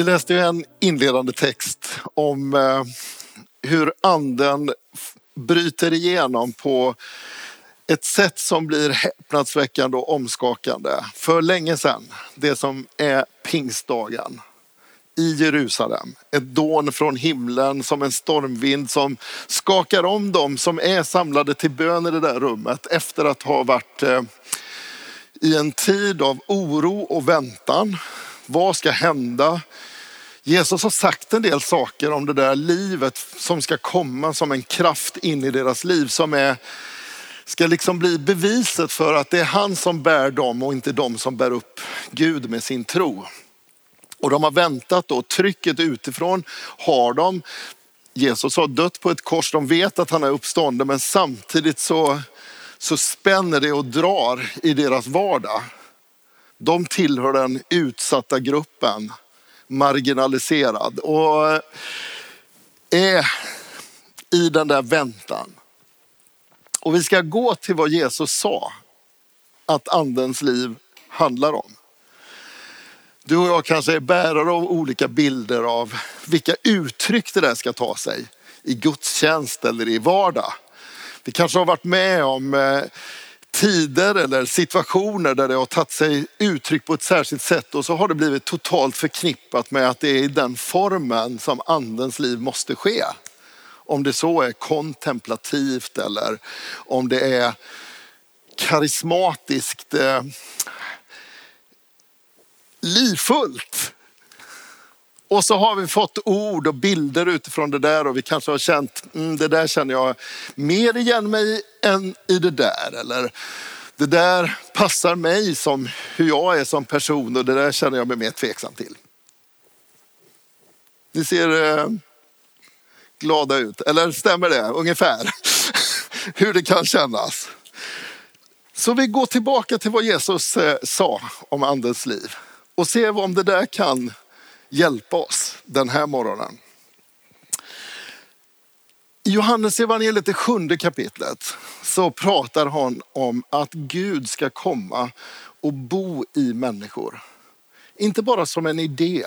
Vi läste ju en inledande text om eh, hur anden bryter igenom på ett sätt som blir häpnadsväckande och omskakande. För länge sedan, det som är pingstdagen i Jerusalem. Ett dån från himlen som en stormvind som skakar om dem som är samlade till bön i det där rummet efter att ha varit eh, i en tid av oro och väntan. Vad ska hända? Jesus har sagt en del saker om det där livet som ska komma som en kraft in i deras liv som är, ska liksom bli beviset för att det är han som bär dem och inte de som bär upp Gud med sin tro. Och de har väntat då, trycket utifrån har de. Jesus har dött på ett kors, de vet att han är uppstånden men samtidigt så, så spänner det och drar i deras vardag. De tillhör den utsatta gruppen marginaliserad och är i den där väntan. Och vi ska gå till vad Jesus sa att andens liv handlar om. Du och jag kanske är bärare av olika bilder av vilka uttryck det där ska ta sig i gudstjänst eller i vardag. Vi kanske har varit med om eh, tider eller situationer där det har tagit sig uttryck på ett särskilt sätt och så har det blivit totalt förknippat med att det är i den formen som andens liv måste ske. Om det så är kontemplativt eller om det är karismatiskt eh, livfullt. Och så har vi fått ord och bilder utifrån det där och vi kanske har känt, mm, det där känner jag mer igen mig än i det där. Eller det där passar mig som hur jag är som person och det där känner jag mig mer tveksam till. Ni ser eh, glada ut, eller stämmer det ungefär? hur det kan kännas. Så vi går tillbaka till vad Jesus eh, sa om andens liv och ser om det där kan hjälpa oss den här morgonen. I Johannes evangeliet det sjunde kapitlet så pratar han om att Gud ska komma och bo i människor. Inte bara som en idé,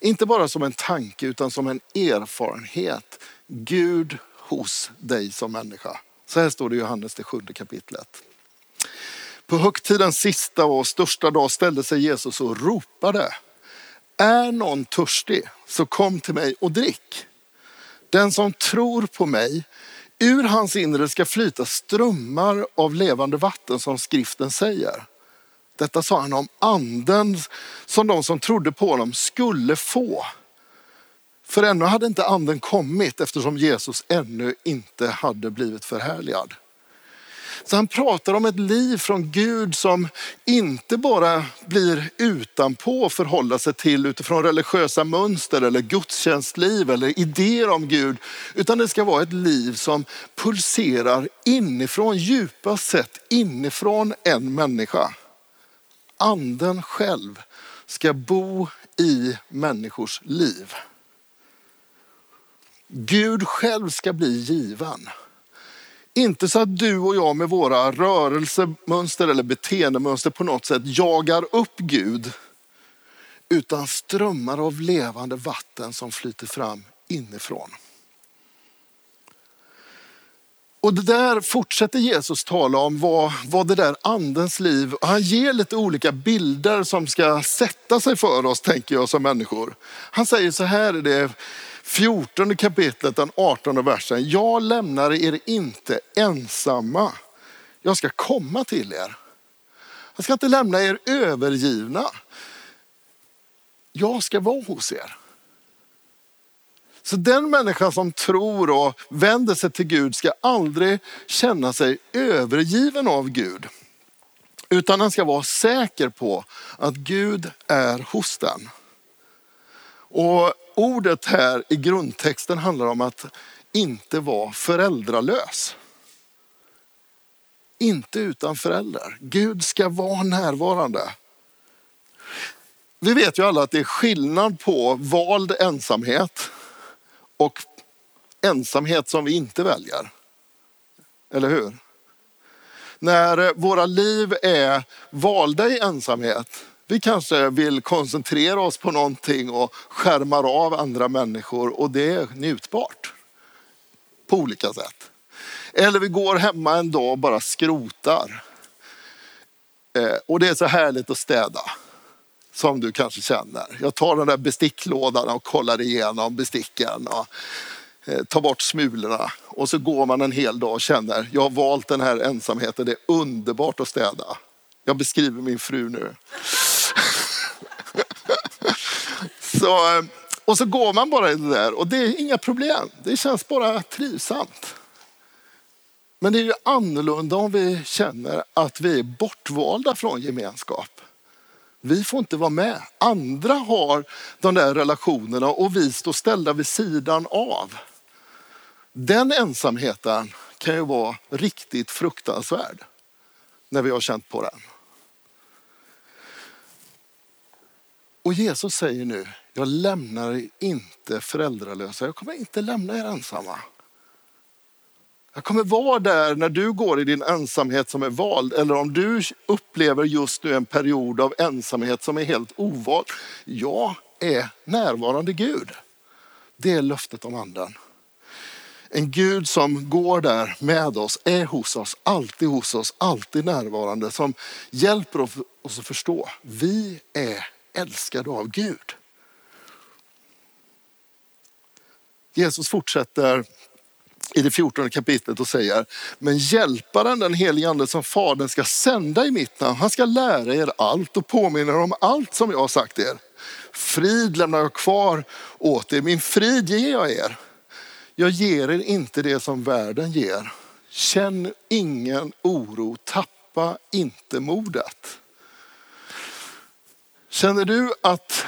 inte bara som en tanke utan som en erfarenhet. Gud hos dig som människa. Så här står det i Johannes det sjunde kapitlet. På högtidens sista och största dag ställde sig Jesus och ropade. Är någon törstig så kom till mig och drick. Den som tror på mig, ur hans inre ska flyta strömmar av levande vatten som skriften säger. Detta sa han om anden som de som trodde på honom skulle få. För ännu hade inte anden kommit eftersom Jesus ännu inte hade blivit förhärligad. Så han pratar om ett liv från Gud som inte bara blir utanpå att förhålla sig till utifrån religiösa mönster eller gudstjänstliv eller idéer om Gud. Utan det ska vara ett liv som pulserar inifrån, djupast sett inifrån en människa. Anden själv ska bo i människors liv. Gud själv ska bli given. Inte så att du och jag med våra rörelsemönster eller beteendemönster på något sätt jagar upp Gud. Utan strömmar av levande vatten som flyter fram inifrån. Och det där fortsätter Jesus tala om vad, vad det där andens liv, han ger lite olika bilder som ska sätta sig för oss tänker jag som människor. Han säger så här i det 14 kapitlet, den 18 versen. Jag lämnar er inte ensamma. Jag ska komma till er. Jag ska inte lämna er övergivna. Jag ska vara hos er. Så den människa som tror och vänder sig till Gud ska aldrig känna sig övergiven av Gud. Utan den ska vara säker på att Gud är hos den. Och ordet här i grundtexten handlar om att inte vara föräldralös. Inte utan föräldrar. Gud ska vara närvarande. Vi vet ju alla att det är skillnad på vald ensamhet och ensamhet som vi inte väljer. Eller hur? När våra liv är valda i ensamhet, vi kanske vill koncentrera oss på någonting och skärmar av andra människor och det är njutbart på olika sätt. Eller vi går hemma en dag och bara skrotar. Eh, och det är så härligt att städa. Som du kanske känner. Jag tar den där besticklådan och kollar igenom besticken. Och eh, tar bort smulorna. Och så går man en hel dag och känner, jag har valt den här ensamheten. Det är underbart att städa. Jag beskriver min fru nu. så, och så går man bara i det där och det är inga problem. Det känns bara trivsamt. Men det är ju annorlunda om vi känner att vi är bortvalda från gemenskap. Vi får inte vara med. Andra har de där relationerna och vi står ställda vid sidan av. Den ensamheten kan ju vara riktigt fruktansvärd när vi har känt på den. Och Jesus säger nu, jag lämnar er inte föräldralösa. Jag kommer inte lämna er ensamma. Jag kommer vara där när du går i din ensamhet som är vald eller om du upplever just nu en period av ensamhet som är helt ovald. Jag är närvarande Gud. Det är löftet om anden. En Gud som går där med oss, är hos oss, alltid hos oss, alltid närvarande. Som hjälper oss att förstå, vi är älskade av Gud. Jesus fortsätter i det 14 kapitlet och säger, men hjälparen den helige ande som fadern ska sända i mitt namn, han ska lära er allt och påminna er om allt som jag har sagt er. Frid lämnar jag kvar åt er, min frid ger jag er. Jag ger er inte det som världen ger. Känn ingen oro, tappa inte modet. Känner du att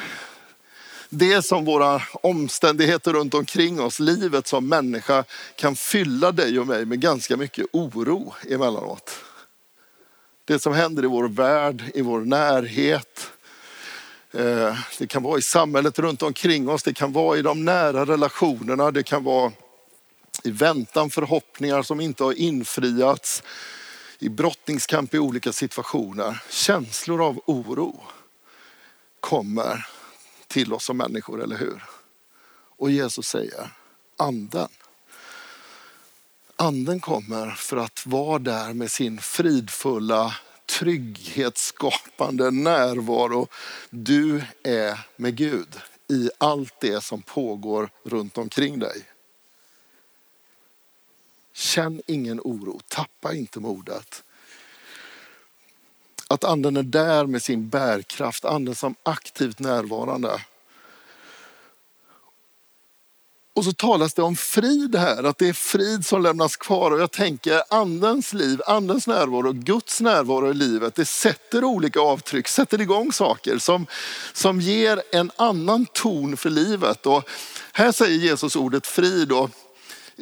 det som våra omständigheter runt omkring oss, livet som människa kan fylla dig och mig med ganska mycket oro emellanåt. Det som händer i vår värld, i vår närhet. Eh, det kan vara i samhället runt omkring oss, det kan vara i de nära relationerna, det kan vara i väntan förhoppningar som inte har infriats, i brottningskamp i olika situationer. Känslor av oro kommer till oss som människor, eller hur? Och Jesus säger, anden. Anden kommer för att vara där med sin fridfulla, trygghetsskapande närvaro. Du är med Gud i allt det som pågår runt omkring dig. Känn ingen oro, tappa inte modet. Att anden är där med sin bärkraft, anden som aktivt närvarande. Och så talas det om frid här, att det är frid som lämnas kvar. Och jag tänker andens liv, andens närvaro, Guds närvaro i livet, det sätter olika avtryck, sätter igång saker som, som ger en annan ton för livet. Och här säger Jesus ordet frid. Och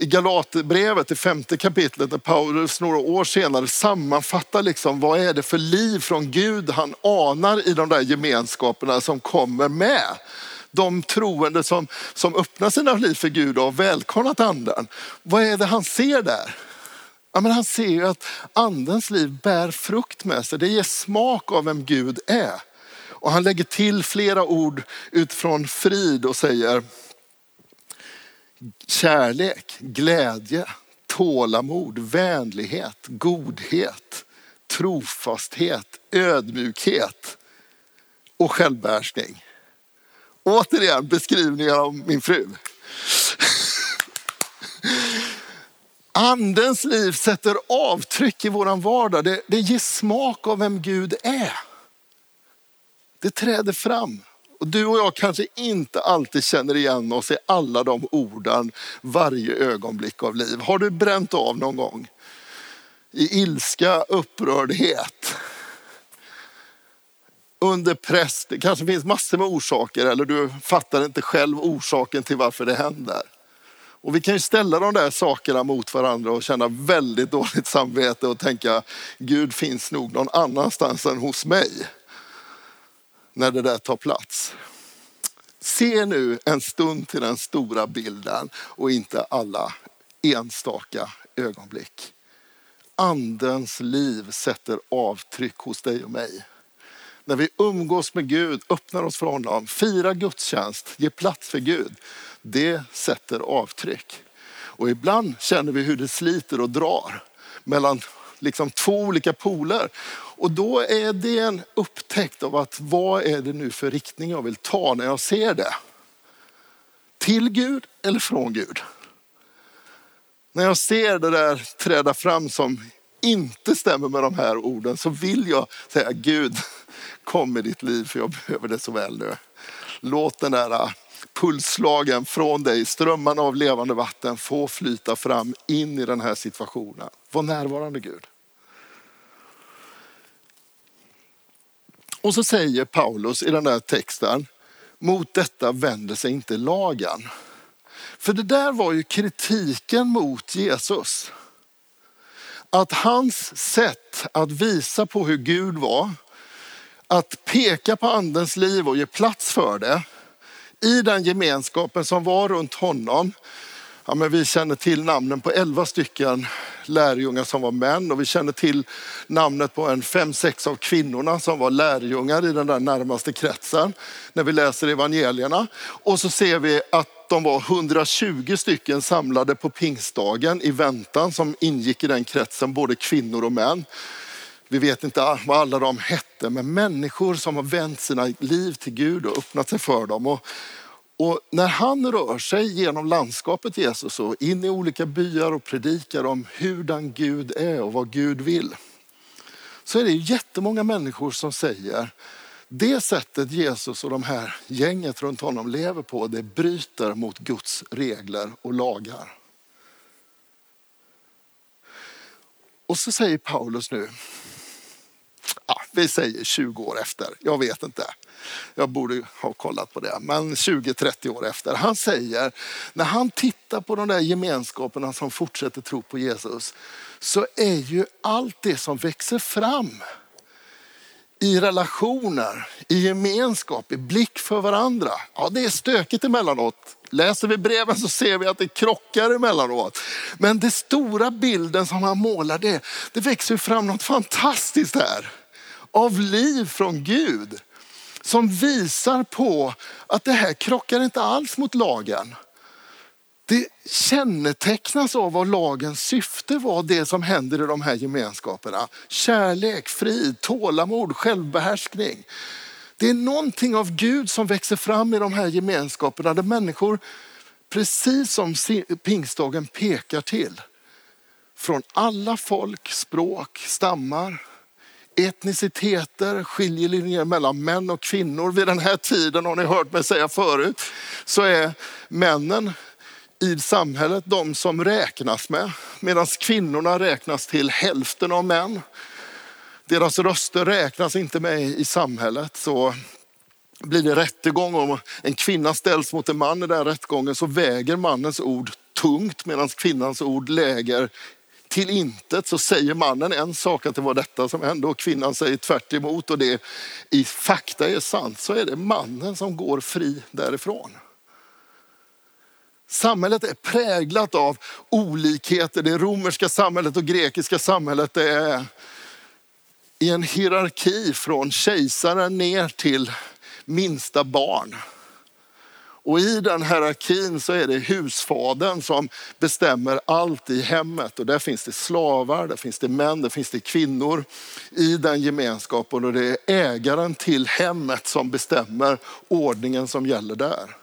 i Galaterbrevet, i femte kapitlet, där Paulus några år senare sammanfattar liksom, vad är det för liv från Gud han anar i de där gemenskaperna som kommer med. De troende som, som öppnar sina liv för Gud och har välkomnat anden. Vad är det han ser där? Ja, men han ser ju att andens liv bär frukt med sig. Det ger smak av vem Gud är. Och han lägger till flera ord utifrån frid och säger, kärlek, glädje, tålamod, vänlighet, godhet, trofasthet, ödmjukhet och självbehärskning. Återigen beskrivningar av min fru. Andens liv sätter avtryck i vår vardag. Det, det ger smak av vem Gud är. Det träder fram. Och du och jag kanske inte alltid känner igen oss i alla de orden varje ögonblick av liv. Har du bränt av någon gång? I ilska, upprördhet, under press. Det kanske finns massor med orsaker eller du fattar inte själv orsaken till varför det händer. Och vi kan ju ställa de där sakerna mot varandra och känna väldigt dåligt samvete och tänka Gud finns nog någon annanstans än hos mig. När det där tar plats. Se nu en stund till den stora bilden och inte alla enstaka ögonblick. Andens liv sätter avtryck hos dig och mig. När vi umgås med Gud, öppnar oss för honom, firar gudstjänst, ger plats för Gud. Det sätter avtryck. Och ibland känner vi hur det sliter och drar mellan liksom två olika poler. Och då är det en upptäckt av att vad är det nu för riktning jag vill ta när jag ser det? Till Gud eller från Gud? När jag ser det där träda fram som inte stämmer med de här orden så vill jag säga Gud, kom i ditt liv för jag behöver det så väl nu. Låt den där pulsslagen från dig, strömmarna av levande vatten få flyta fram in i den här situationen. Var närvarande Gud. Och så säger Paulus i den där texten, mot detta vänder sig inte lagen. För det där var ju kritiken mot Jesus. Att hans sätt att visa på hur Gud var, att peka på andens liv och ge plats för det, i den gemenskapen som var runt honom. Ja, men vi känner till namnen på elva stycken lärjungar som var män och vi känner till namnet på en fem, sex av kvinnorna som var lärjungar i den där närmaste kretsen när vi läser evangelierna. Och så ser vi att de var 120 stycken samlade på pingstdagen i väntan som ingick i den kretsen, både kvinnor och män. Vi vet inte vad alla de hette, men människor som har vänt sina liv till Gud och öppnat sig för dem. Och, och när han rör sig genom landskapet Jesus och in i olika byar och predikar om hurdan Gud är och vad Gud vill. Så är det jättemånga människor som säger det sättet Jesus och de här gänget runt honom lever på, det bryter mot Guds regler och lagar. Och så säger Paulus nu, ja, vi säger 20 år efter, jag vet inte. Jag borde ha kollat på det, men 20-30 år efter. Han säger, när han tittar på de där gemenskaperna som fortsätter tro på Jesus, så är ju allt det som växer fram i relationer, i gemenskap, i blick för varandra. Ja, det är stökigt emellanåt. Läser vi breven så ser vi att det krockar emellanåt. Men den stora bilden som han målar, det, det växer fram något fantastiskt här. Av liv från Gud. Som visar på att det här krockar inte alls mot lagen. Det kännetecknas av vad lagens syfte var, det som händer i de här gemenskaperna. Kärlek, frid, tålamod, självbehärskning. Det är någonting av Gud som växer fram i de här gemenskaperna där människor, precis som pingstdagen pekar till, från alla folk, språk, stammar, etniciteter, skiljelinjer mellan män och kvinnor. Vid den här tiden, har ni hört mig säga förut, så är männen i samhället de som räknas med. Medan kvinnorna räknas till hälften av män. Deras röster räknas inte med i samhället. Så blir det rättegång om en kvinna ställs mot en man i den rättegången så väger mannens ord tungt medan kvinnans ord läger till intet så säger mannen en sak att det var detta som hände och kvinnan säger tvärt emot och det i fakta är sant så är det mannen som går fri därifrån. Samhället är präglat av olikheter. Det romerska samhället och grekiska samhället det är i en hierarki från kejsaren ner till minsta barn. Och i den hierarkin så är det husfadern som bestämmer allt i hemmet. Och där finns det slavar, där finns det män, där finns det kvinnor i den gemenskapen. Och det är ägaren till hemmet som bestämmer ordningen som gäller där.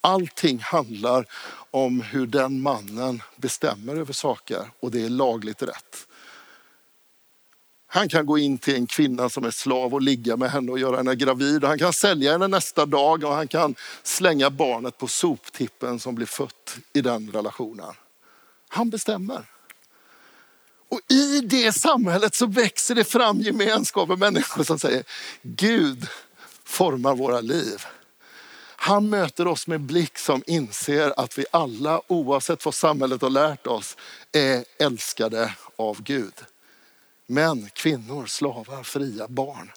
Allting handlar om hur den mannen bestämmer över saker och det är lagligt rätt. Han kan gå in till en kvinna som är slav och ligga med henne och göra henne gravid. Han kan sälja henne nästa dag och han kan slänga barnet på soptippen som blir fött i den relationen. Han bestämmer. Och i det samhället så växer det fram gemenskap med människor som säger Gud formar våra liv. Han möter oss med blick som inser att vi alla, oavsett vad samhället har lärt oss, är älskade av Gud. Män, kvinnor, slavar, fria, barn.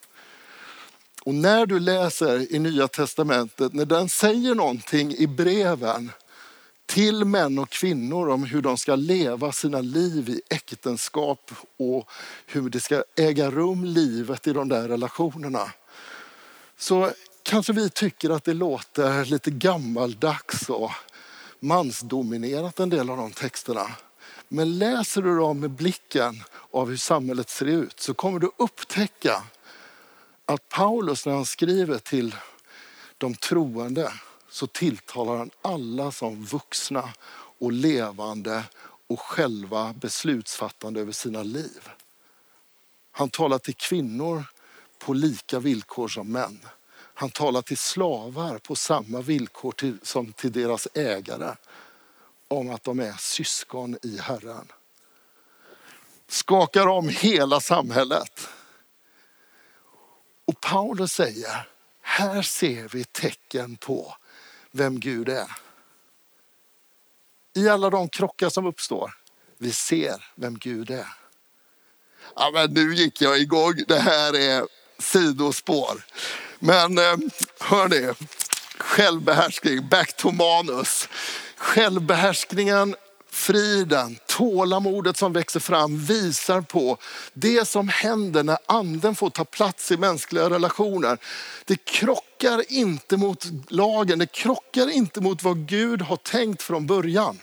Och när du läser i Nya Testamentet, när den säger någonting i breven till män och kvinnor om hur de ska leva sina liv i äktenskap och hur det ska äga rum livet i de där relationerna. Så kanske vi tycker att det låter lite gammaldags och mansdominerat en del av de texterna. Men läser du dem med blicken av hur samhället ser ut så kommer du upptäcka att Paulus när han skriver till de troende så tilltalar han alla som vuxna och levande och själva beslutsfattande över sina liv. Han talar till kvinnor på lika villkor som män. Han talar till slavar på samma villkor till, som till deras ägare om att de är syskon i Herren. Skakar om hela samhället. Och Paulus säger, här ser vi tecken på vem Gud är. I alla de krockar som uppstår, vi ser vem Gud är. Ja, men nu gick jag igång, det här är sidospår. Men eh, hörni, självbehärskning, back to manus. Självbehärskningen, friden, tålamodet som växer fram visar på det som händer när anden får ta plats i mänskliga relationer. Det krockar inte mot lagen, det krockar inte mot vad Gud har tänkt från början.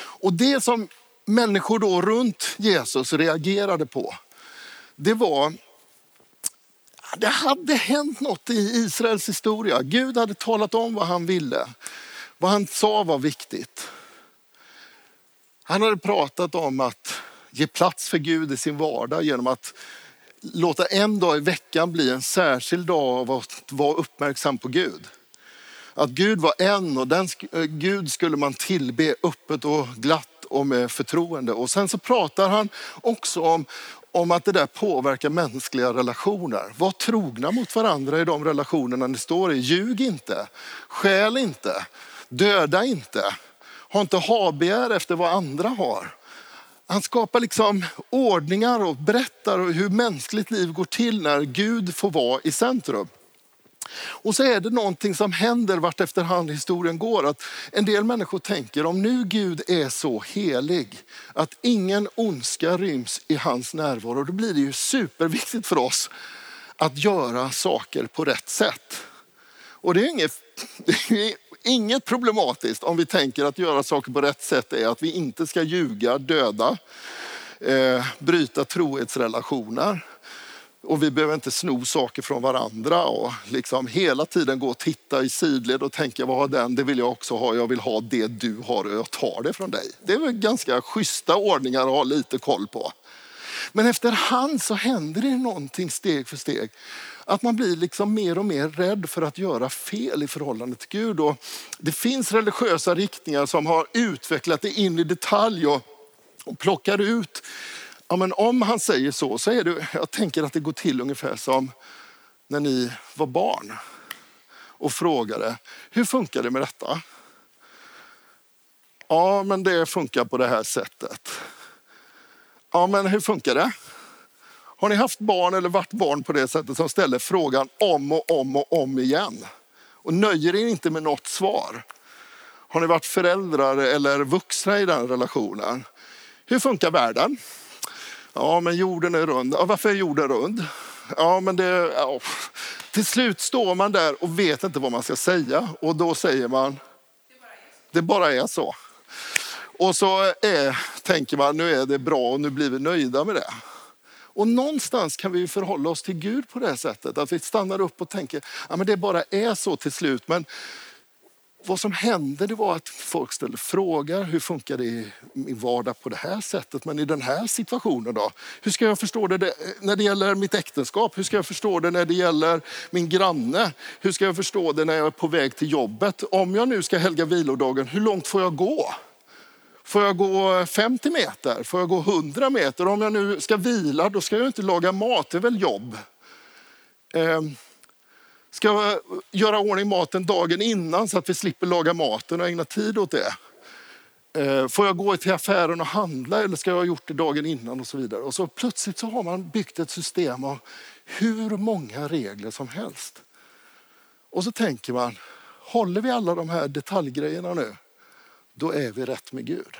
Och det som människor då runt Jesus reagerade på, det var det hade hänt något i Israels historia. Gud hade talat om vad han ville. Vad han sa var viktigt. Han hade pratat om att ge plats för Gud i sin vardag genom att låta en dag i veckan bli en särskild dag av att vara uppmärksam på Gud. Att Gud var en och den eh, Gud skulle man tillbe öppet och glatt och med förtroende. Och sen så pratar han också om, om att det där påverkar mänskliga relationer. Var trogna mot varandra i de relationerna ni står i. Ljug inte, skäl inte, döda inte. Ha inte habegär efter vad andra har. Han skapar liksom ordningar och berättar hur mänskligt liv går till när Gud får vara i centrum. Och så är det någonting som händer vart efterhand historien går. Att en del människor tänker om nu Gud är så helig att ingen ondska ryms i hans närvaro. Då blir det ju superviktigt för oss att göra saker på rätt sätt. Och det är inget, det är inget problematiskt om vi tänker att göra saker på rätt sätt är att vi inte ska ljuga, döda, eh, bryta trohetsrelationer och vi behöver inte sno saker från varandra och liksom hela tiden gå och titta i sidled och tänka vad har den, det vill jag också ha, jag vill ha det du har och jag tar det från dig. Det är väl ganska schyssta ordningar att ha lite koll på. Men efterhand så händer det någonting steg för steg. Att man blir liksom mer och mer rädd för att göra fel i förhållande till Gud. Och det finns religiösa riktningar som har utvecklat det in i detalj och, och plockar ut Ja, men om han säger så, så är det, jag tänker att det går till ungefär som när ni var barn och frågade, hur funkar det med detta? Ja, men det funkar på det här sättet. Ja, men hur funkar det? Har ni haft barn eller varit barn på det sättet som ställer frågan om och om och om igen och nöjer er inte med något svar? Har ni varit föräldrar eller vuxna i den relationen? Hur funkar världen? Ja, men jorden är rund. Ja, varför är jorden rund? Ja, men det... Ja. Till slut står man där och vet inte vad man ska säga och då säger man det bara är så. Och så är, tänker man nu är det bra och nu blir vi nöjda med det. Och någonstans kan vi förhålla oss till Gud på det sättet. Att vi stannar upp och tänker att men det bara är så till slut. Men vad som hände det var att folk ställde frågor. Hur funkar det i min vardag på det här sättet? Men i den här situationen då? Hur ska jag förstå det när det gäller mitt äktenskap? Hur ska jag förstå det när det gäller min granne? Hur ska jag förstå det när jag är på väg till jobbet? Om jag nu ska helga vilodagen, hur långt får jag gå? Får jag gå 50 meter? Får jag gå 100 meter? Om jag nu ska vila, då ska jag inte laga mat, det är väl jobb. Eh, ska jag eh, göra ordning maten dagen innan så att vi slipper laga maten och ägna tid åt det? Eh, får jag gå till affären och handla eller ska jag ha gjort det dagen innan och så vidare. Och så plötsligt så har man byggt ett system av hur många regler som helst. Och så tänker man, håller vi alla de här detaljgrejerna nu, då är vi rätt med Gud.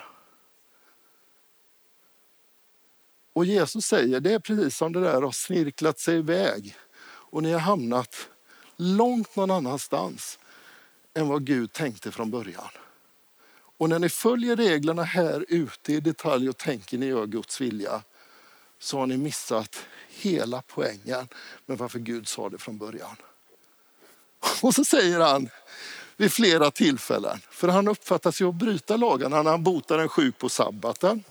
Och Jesus säger, det är precis som det där har snirklat sig iväg och ni har hamnat långt någon annanstans än vad Gud tänkte från början. Och när ni följer reglerna här ute i detalj och tänker ni gör Guds vilja så har ni missat hela poängen med varför Gud sa det från början. Och så säger han vid flera tillfällen, för han uppfattas ju att bryta lagarna när han botar en sjuk på sabbaten.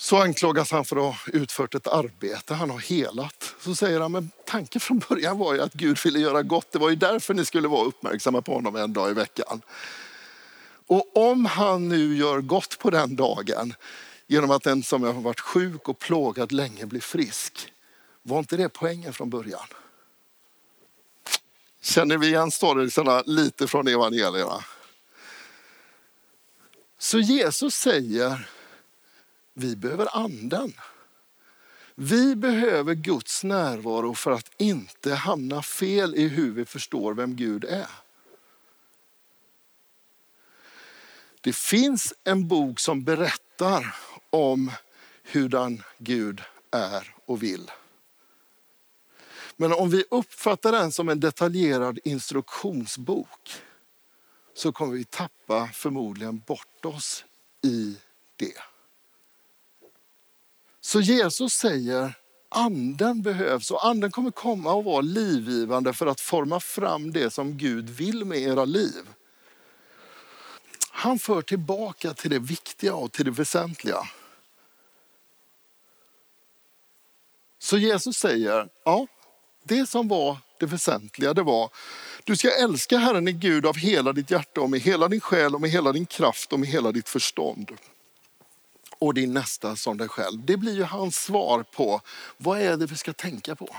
Så anklagas han för att ha utfört ett arbete, han har helat. Så säger han, men tanken från början var ju att Gud ville göra gott. Det var ju därför ni skulle vara uppmärksamma på honom en dag i veckan. Och om han nu gör gott på den dagen genom att den som har varit sjuk och plågad länge blir frisk. Var inte det poängen från början? Känner vi igen storiesarna lite från evangelierna? Så Jesus säger, vi behöver anden. Vi behöver Guds närvaro för att inte hamna fel i hur vi förstår vem Gud är. Det finns en bok som berättar om hurdan Gud är och vill. Men om vi uppfattar den som en detaljerad instruktionsbok så kommer vi tappa förmodligen bort oss i det. Så Jesus säger anden behövs och anden kommer komma och vara livgivande för att forma fram det som Gud vill med era liv. Han för tillbaka till det viktiga och till det väsentliga. Så Jesus säger, ja, det som var det väsentliga det var, du ska älska Herren din Gud av hela ditt hjärta och med hela din själ och med hela din kraft och med hela ditt förstånd. Och din nästa som dig själv. Det blir ju hans svar på, vad är det vi ska tänka på?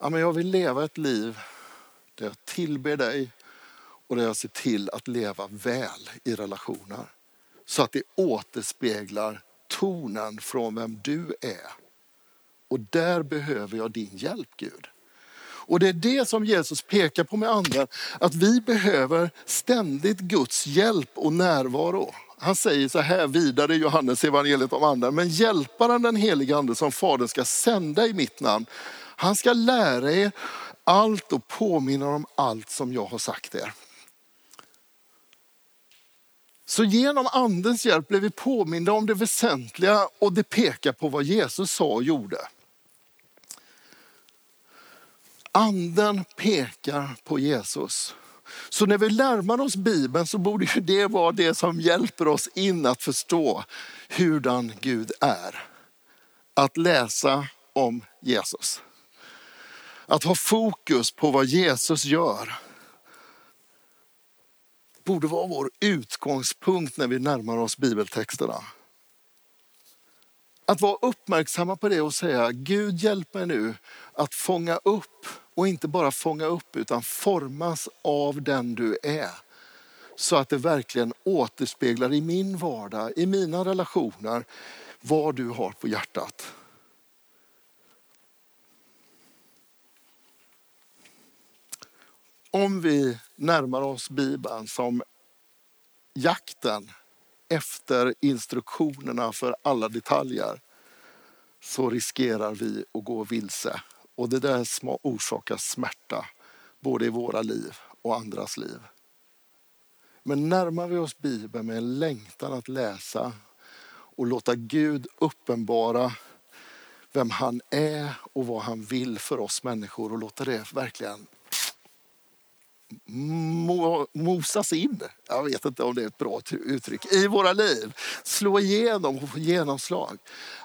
Ja, men jag vill leva ett liv där jag tillber dig och där jag ser till att leva väl i relationer. Så att det återspeglar tonen från vem du är. Och där behöver jag din hjälp Gud. Och det är det som Jesus pekar på med anden, att vi behöver ständigt Guds hjälp och närvaro. Han säger så här vidare i Johannes evangeliet om anden, men hjälparen den helige ande som fadern ska sända i mitt namn, han ska lära er allt och påminna om allt som jag har sagt er. Så genom andens hjälp blev vi påminda om det väsentliga och det pekar på vad Jesus sa och gjorde. Anden pekar på Jesus. Så när vi närmar oss Bibeln så borde ju det vara det som hjälper oss in att förstå hurdan Gud är. Att läsa om Jesus. Att ha fokus på vad Jesus gör borde vara vår utgångspunkt när vi närmar oss bibeltexterna. Att vara uppmärksamma på det och säga Gud hjälp mig nu att fånga upp och inte bara fånga upp utan formas av den du är. Så att det verkligen återspeglar i min vardag, i mina relationer, vad du har på hjärtat. Om vi närmar oss Bibeln som jakten efter instruktionerna för alla detaljer så riskerar vi att gå vilse. Och det där orsakar smärta både i våra liv och andras liv. Men närmar vi oss Bibeln med en längtan att läsa och låta Gud uppenbara vem han är och vad han vill för oss människor och låta det verkligen mosas in, jag vet inte om det är ett bra uttryck, i våra liv. Slå igenom och få genomslag.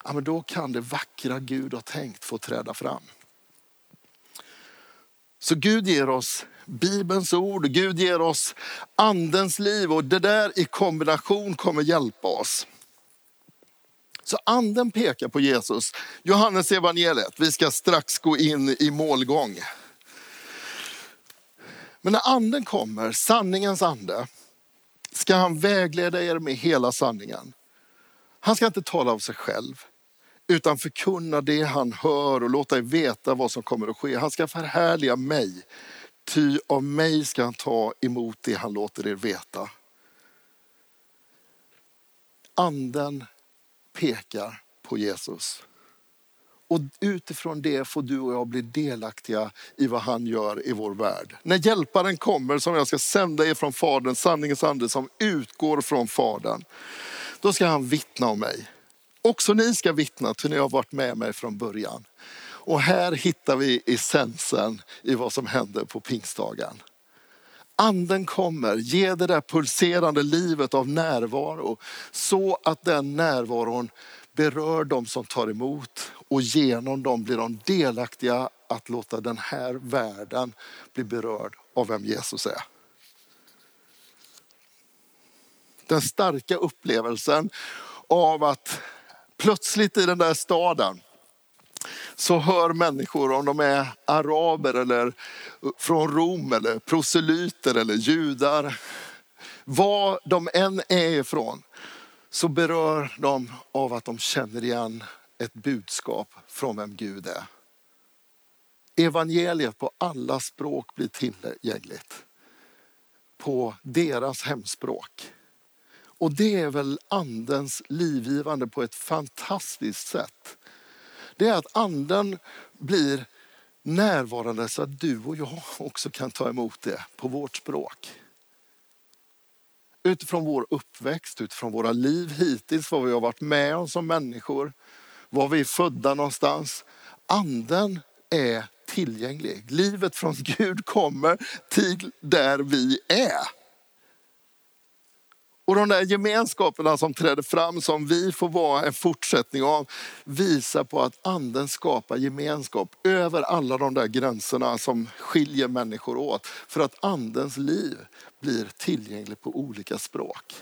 Ja, men då kan det vackra Gud har tänkt få träda fram. Så Gud ger oss Bibelns ord. Gud ger oss andens liv och det där i kombination kommer hjälpa oss. Så anden pekar på Jesus. Johannes evangeliet. vi ska strax gå in i målgång. Men när anden kommer, sanningens ande, ska han vägleda er med hela sanningen. Han ska inte tala av sig själv, utan förkunna det han hör och låta er veta vad som kommer att ske. Han ska förhärliga mig, ty av mig ska han ta emot det han låter er veta. Anden pekar på Jesus. Och utifrån det får du och jag bli delaktiga i vad han gör i vår värld. När hjälparen kommer som jag ska sända er från Fadern, sanningens ande som utgår från Fadern. Då ska han vittna om mig. Också ni ska vittna, till ni har varit med mig från början. Och här hittar vi essensen i vad som händer på pingstdagen. Anden kommer, ge det där pulserande livet av närvaro så att den närvaron berör de som tar emot och genom dem blir de delaktiga att låta den här världen bli berörd av vem Jesus är. Den starka upplevelsen av att plötsligt i den där staden så hör människor, om de är araber eller från Rom eller proselyter eller judar, var de än är ifrån, så berör de av att de känner igen ett budskap från vem Gud är. Evangeliet på alla språk blir tillgängligt. På deras hemspråk. Och det är väl andens livgivande på ett fantastiskt sätt. Det är att anden blir närvarande så att du och jag också kan ta emot det på vårt språk utifrån vår uppväxt, utifrån våra liv hittills, vad vi har varit med om som människor, var vi är födda någonstans. Anden är tillgänglig. Livet från Gud kommer till där vi är. Och de där gemenskaperna som träder fram, som vi får vara en fortsättning av, visar på att anden skapar gemenskap över alla de där gränserna som skiljer människor åt. För att andens liv blir tillgängligt på olika språk.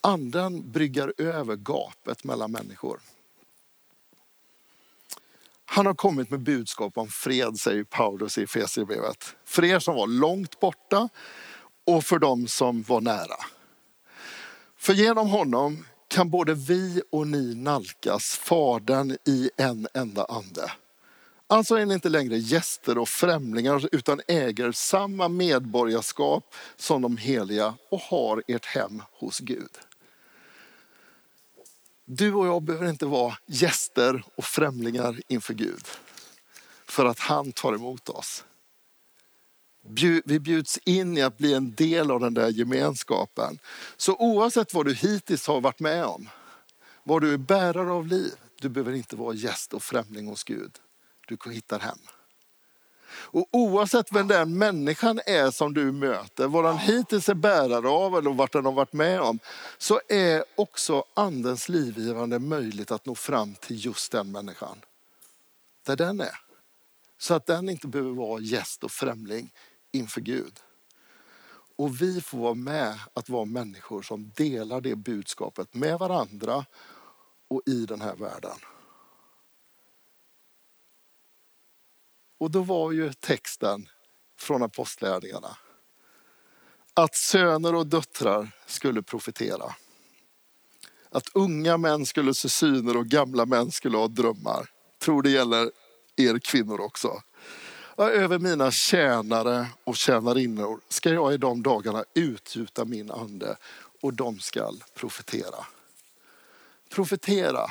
Anden bryggar över gapet mellan människor. Han har kommit med budskap om fred, säger Paulus i Efesierbrevet. För er som var långt borta och för dem som var nära. För genom honom kan både vi och ni nalkas Fadern i en enda ande. Alltså är ni inte längre gäster och främlingar utan äger samma medborgarskap som de heliga och har ert hem hos Gud. Du och jag behöver inte vara gäster och främlingar inför Gud för att han tar emot oss. Vi bjuds in i att bli en del av den där gemenskapen. Så oavsett vad du hittills har varit med om, vad du är bärare av liv, du behöver inte vara gäst och främling hos Gud. Du hittar hem. Och oavsett vem den människan är som du möter, vad den hittills är bärare av eller vart den har varit med om, så är också andens livgivande möjligt att nå fram till just den människan. Där den är. Så att den inte behöver vara gäst och främling inför Gud. Och vi får vara med att vara människor som delar det budskapet med varandra och i den här världen. Och då var ju texten från apostlärningarna att söner och döttrar skulle profetera. Att unga män skulle se syner och gamla män skulle ha drömmar. Tror det gäller er kvinnor också. Över mina tjänare och tjänarinnor ska jag i de dagarna utgjuta min ande och de skall profetera. Profetera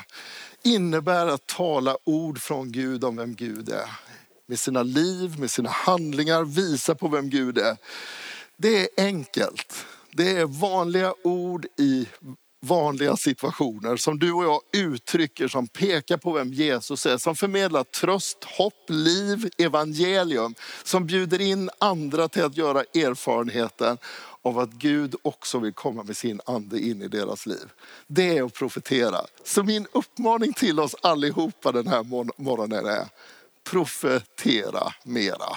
innebär att tala ord från Gud om vem Gud är. Med sina liv, med sina handlingar, visa på vem Gud är. Det är enkelt. Det är vanliga ord i vanliga situationer som du och jag uttrycker som pekar på vem Jesus är. Som förmedlar tröst, hopp, liv, evangelium. Som bjuder in andra till att göra erfarenheten av att Gud också vill komma med sin ande in i deras liv. Det är att profetera. Så min uppmaning till oss allihopa den här morgonen är profetera mera.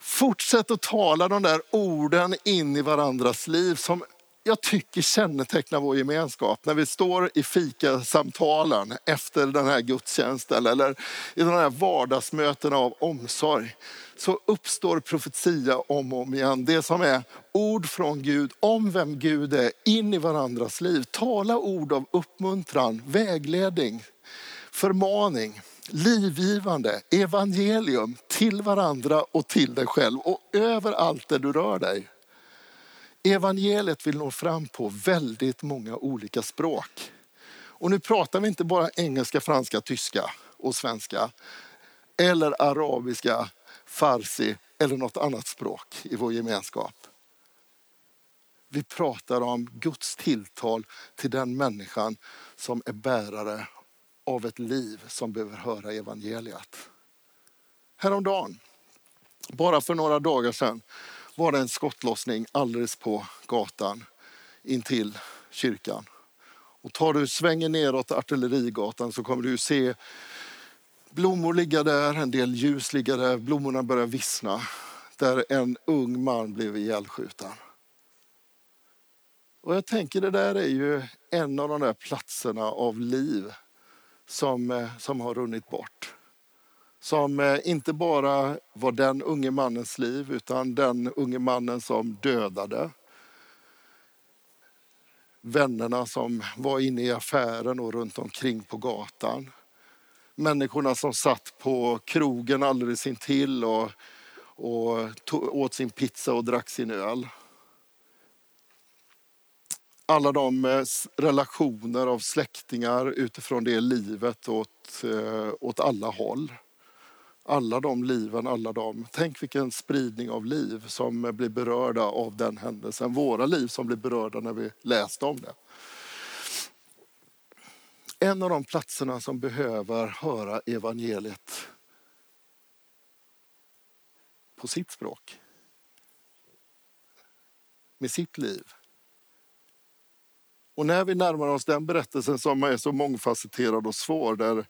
fortsätt att tala de där orden in i varandras liv som jag tycker kännetecknar vår gemenskap. När vi står i fikasamtalen efter den här gudstjänsten eller i de här vardagsmötena av omsorg så uppstår profetia om och om igen. Det som är ord från Gud om vem Gud är in i varandras liv. Tala ord av uppmuntran, vägledning, förmaning, livgivande, evangelium till varandra och till dig själv och överallt där du rör dig. Evangeliet vill nå fram på väldigt många olika språk. Och nu pratar vi inte bara engelska, franska, tyska och svenska. Eller arabiska, farsi eller något annat språk i vår gemenskap. Vi pratar om Guds tilltal till den människan som är bärare av ett liv som behöver höra evangeliet. Häromdagen, bara för några dagar sedan, var det en skottlossning alldeles på gatan intill kyrkan. Och tar du svängen neråt Artillerigatan så kommer du se blommor ligga där, en del ljus ligga där, blommorna börjar vissna. Där en ung man blev ihjälskjuten. Och jag tänker det där är ju en av de där platserna av liv som, eh, som har runnit bort. Som eh, inte bara var den unge mannens liv utan den unge mannen som dödade. Vännerna som var inne i affären och runt omkring på gatan. Människorna som satt på krogen alldeles intill och, och tog, åt sin pizza och drack sin öl alla de eh, relationer av släktingar utifrån det livet åt, eh, åt alla håll. Alla de liven, alla de. Tänk vilken spridning av liv som blir berörda av den händelsen. Våra liv som blir berörda när vi läste om det. En av de platserna som behöver höra evangeliet på sitt språk. Med sitt liv och när vi närmar oss den berättelsen som är så mångfacetterad och svår, där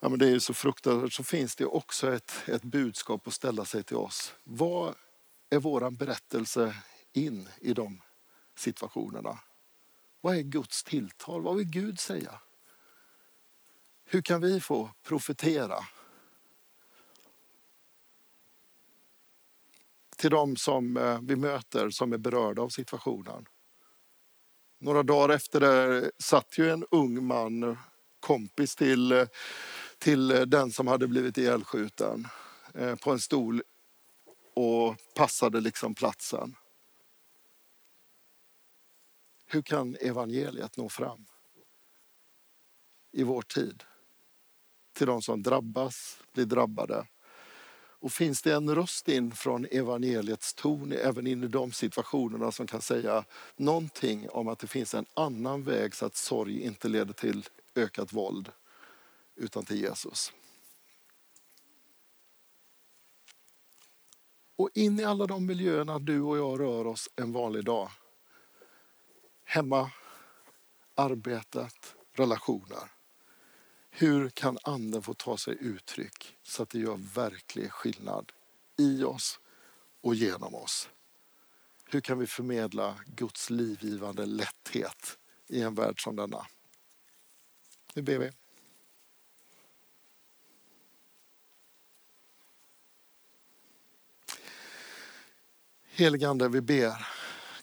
ja, men det är så fruktansvärt, så finns det också ett, ett budskap att ställa sig till oss. Vad är vår berättelse in i de situationerna? Vad är Guds tilltal? Vad vill Gud säga? Hur kan vi få profetera? Till de som eh, vi möter som är berörda av situationen. Några dagar efter det satt ju en ung man, kompis till, eh, till eh, den som hade blivit ihjälskjuten, eh, på en stol och passade liksom platsen. Hur kan evangeliet nå fram i vår tid? Till de som drabbas, blir drabbade och finns det en röst in från evangeliets ton även in i de situationerna som kan säga någonting om att det finns en annan väg så att sorg inte leder till ökat våld utan till Jesus. Och in i alla de miljöerna du och jag rör oss en vanlig dag. Hemma, arbetet, relationer. Hur kan anden få ta sig uttryck så att det gör verklig skillnad i oss och genom oss? Hur kan vi förmedla Guds livgivande lätthet i en värld som denna? Nu ber vi. Heligande, vi ber,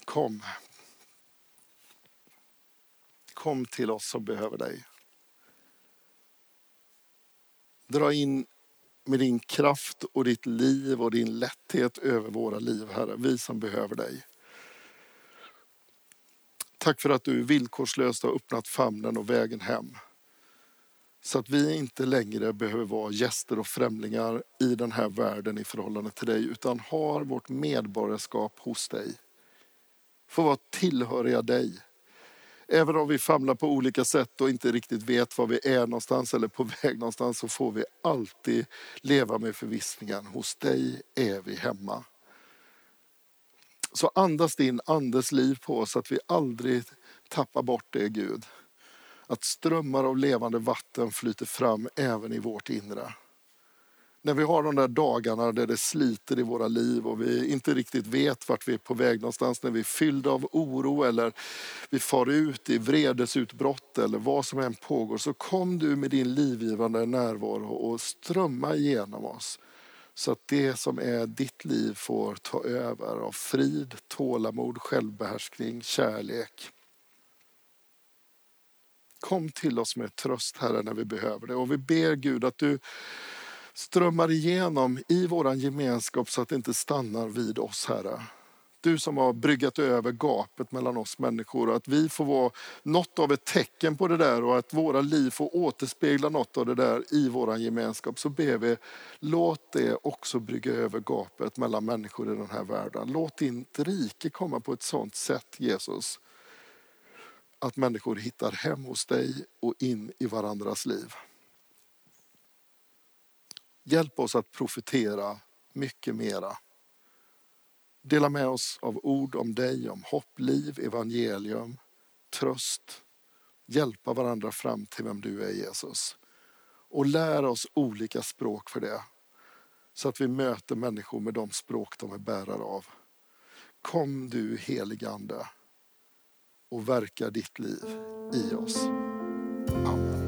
kom. Kom till oss som behöver dig. Dra in med din kraft och ditt liv och din lätthet över våra liv, Herre. Vi som behöver dig. Tack för att du villkorslöst har öppnat famnen och vägen hem. Så att vi inte längre behöver vara gäster och främlingar i den här världen i förhållande till dig, utan har vårt medborgarskap hos dig. Får vara tillhöriga dig Även om vi famlar på olika sätt och inte riktigt vet var vi är någonstans eller på väg någonstans så får vi alltid leva med förvissningen. Hos dig är vi hemma. Så andas din andes liv på oss så att vi aldrig tappar bort det Gud. Att strömmar av levande vatten flyter fram även i vårt inre. när vi har de där dagarna där det sliter i våra liv och vi inte riktigt vet vart vi är på väg någonstans, när vi är fyllda av oro eller vi far ut i vredesutbrott eller vad som än pågår, så kom du med din livgivande närvaro och strömma igenom oss. Så att det som är ditt liv får ta över av frid, tålamod, självbehärskning, kärlek. Kom till oss med tröst Herre när vi behöver det och vi ber Gud att du strömmar igenom i vår gemenskap så att det inte stannar vid oss Herre. Du som har bryggat över gapet mellan oss människor och att vi får vara något av ett tecken på det där och att våra liv får återspegla något av det där i vår gemenskap. Så ber vi, låt det också brygga över gapet mellan människor i den här världen. Låt ditt rike komma på ett sådant sätt Jesus att människor hittar hem hos dig och in i varandras liv. Hjälp oss att profetera mycket mera. Dela med oss av ord om dig, om hopp, liv, evangelium, tröst. Hjälpa varandra fram till vem du är Jesus. Och lär oss olika språk för det. Så att vi möter människor med de språk de är bärare av. Kom du heligande och verka ditt liv i oss. Amen.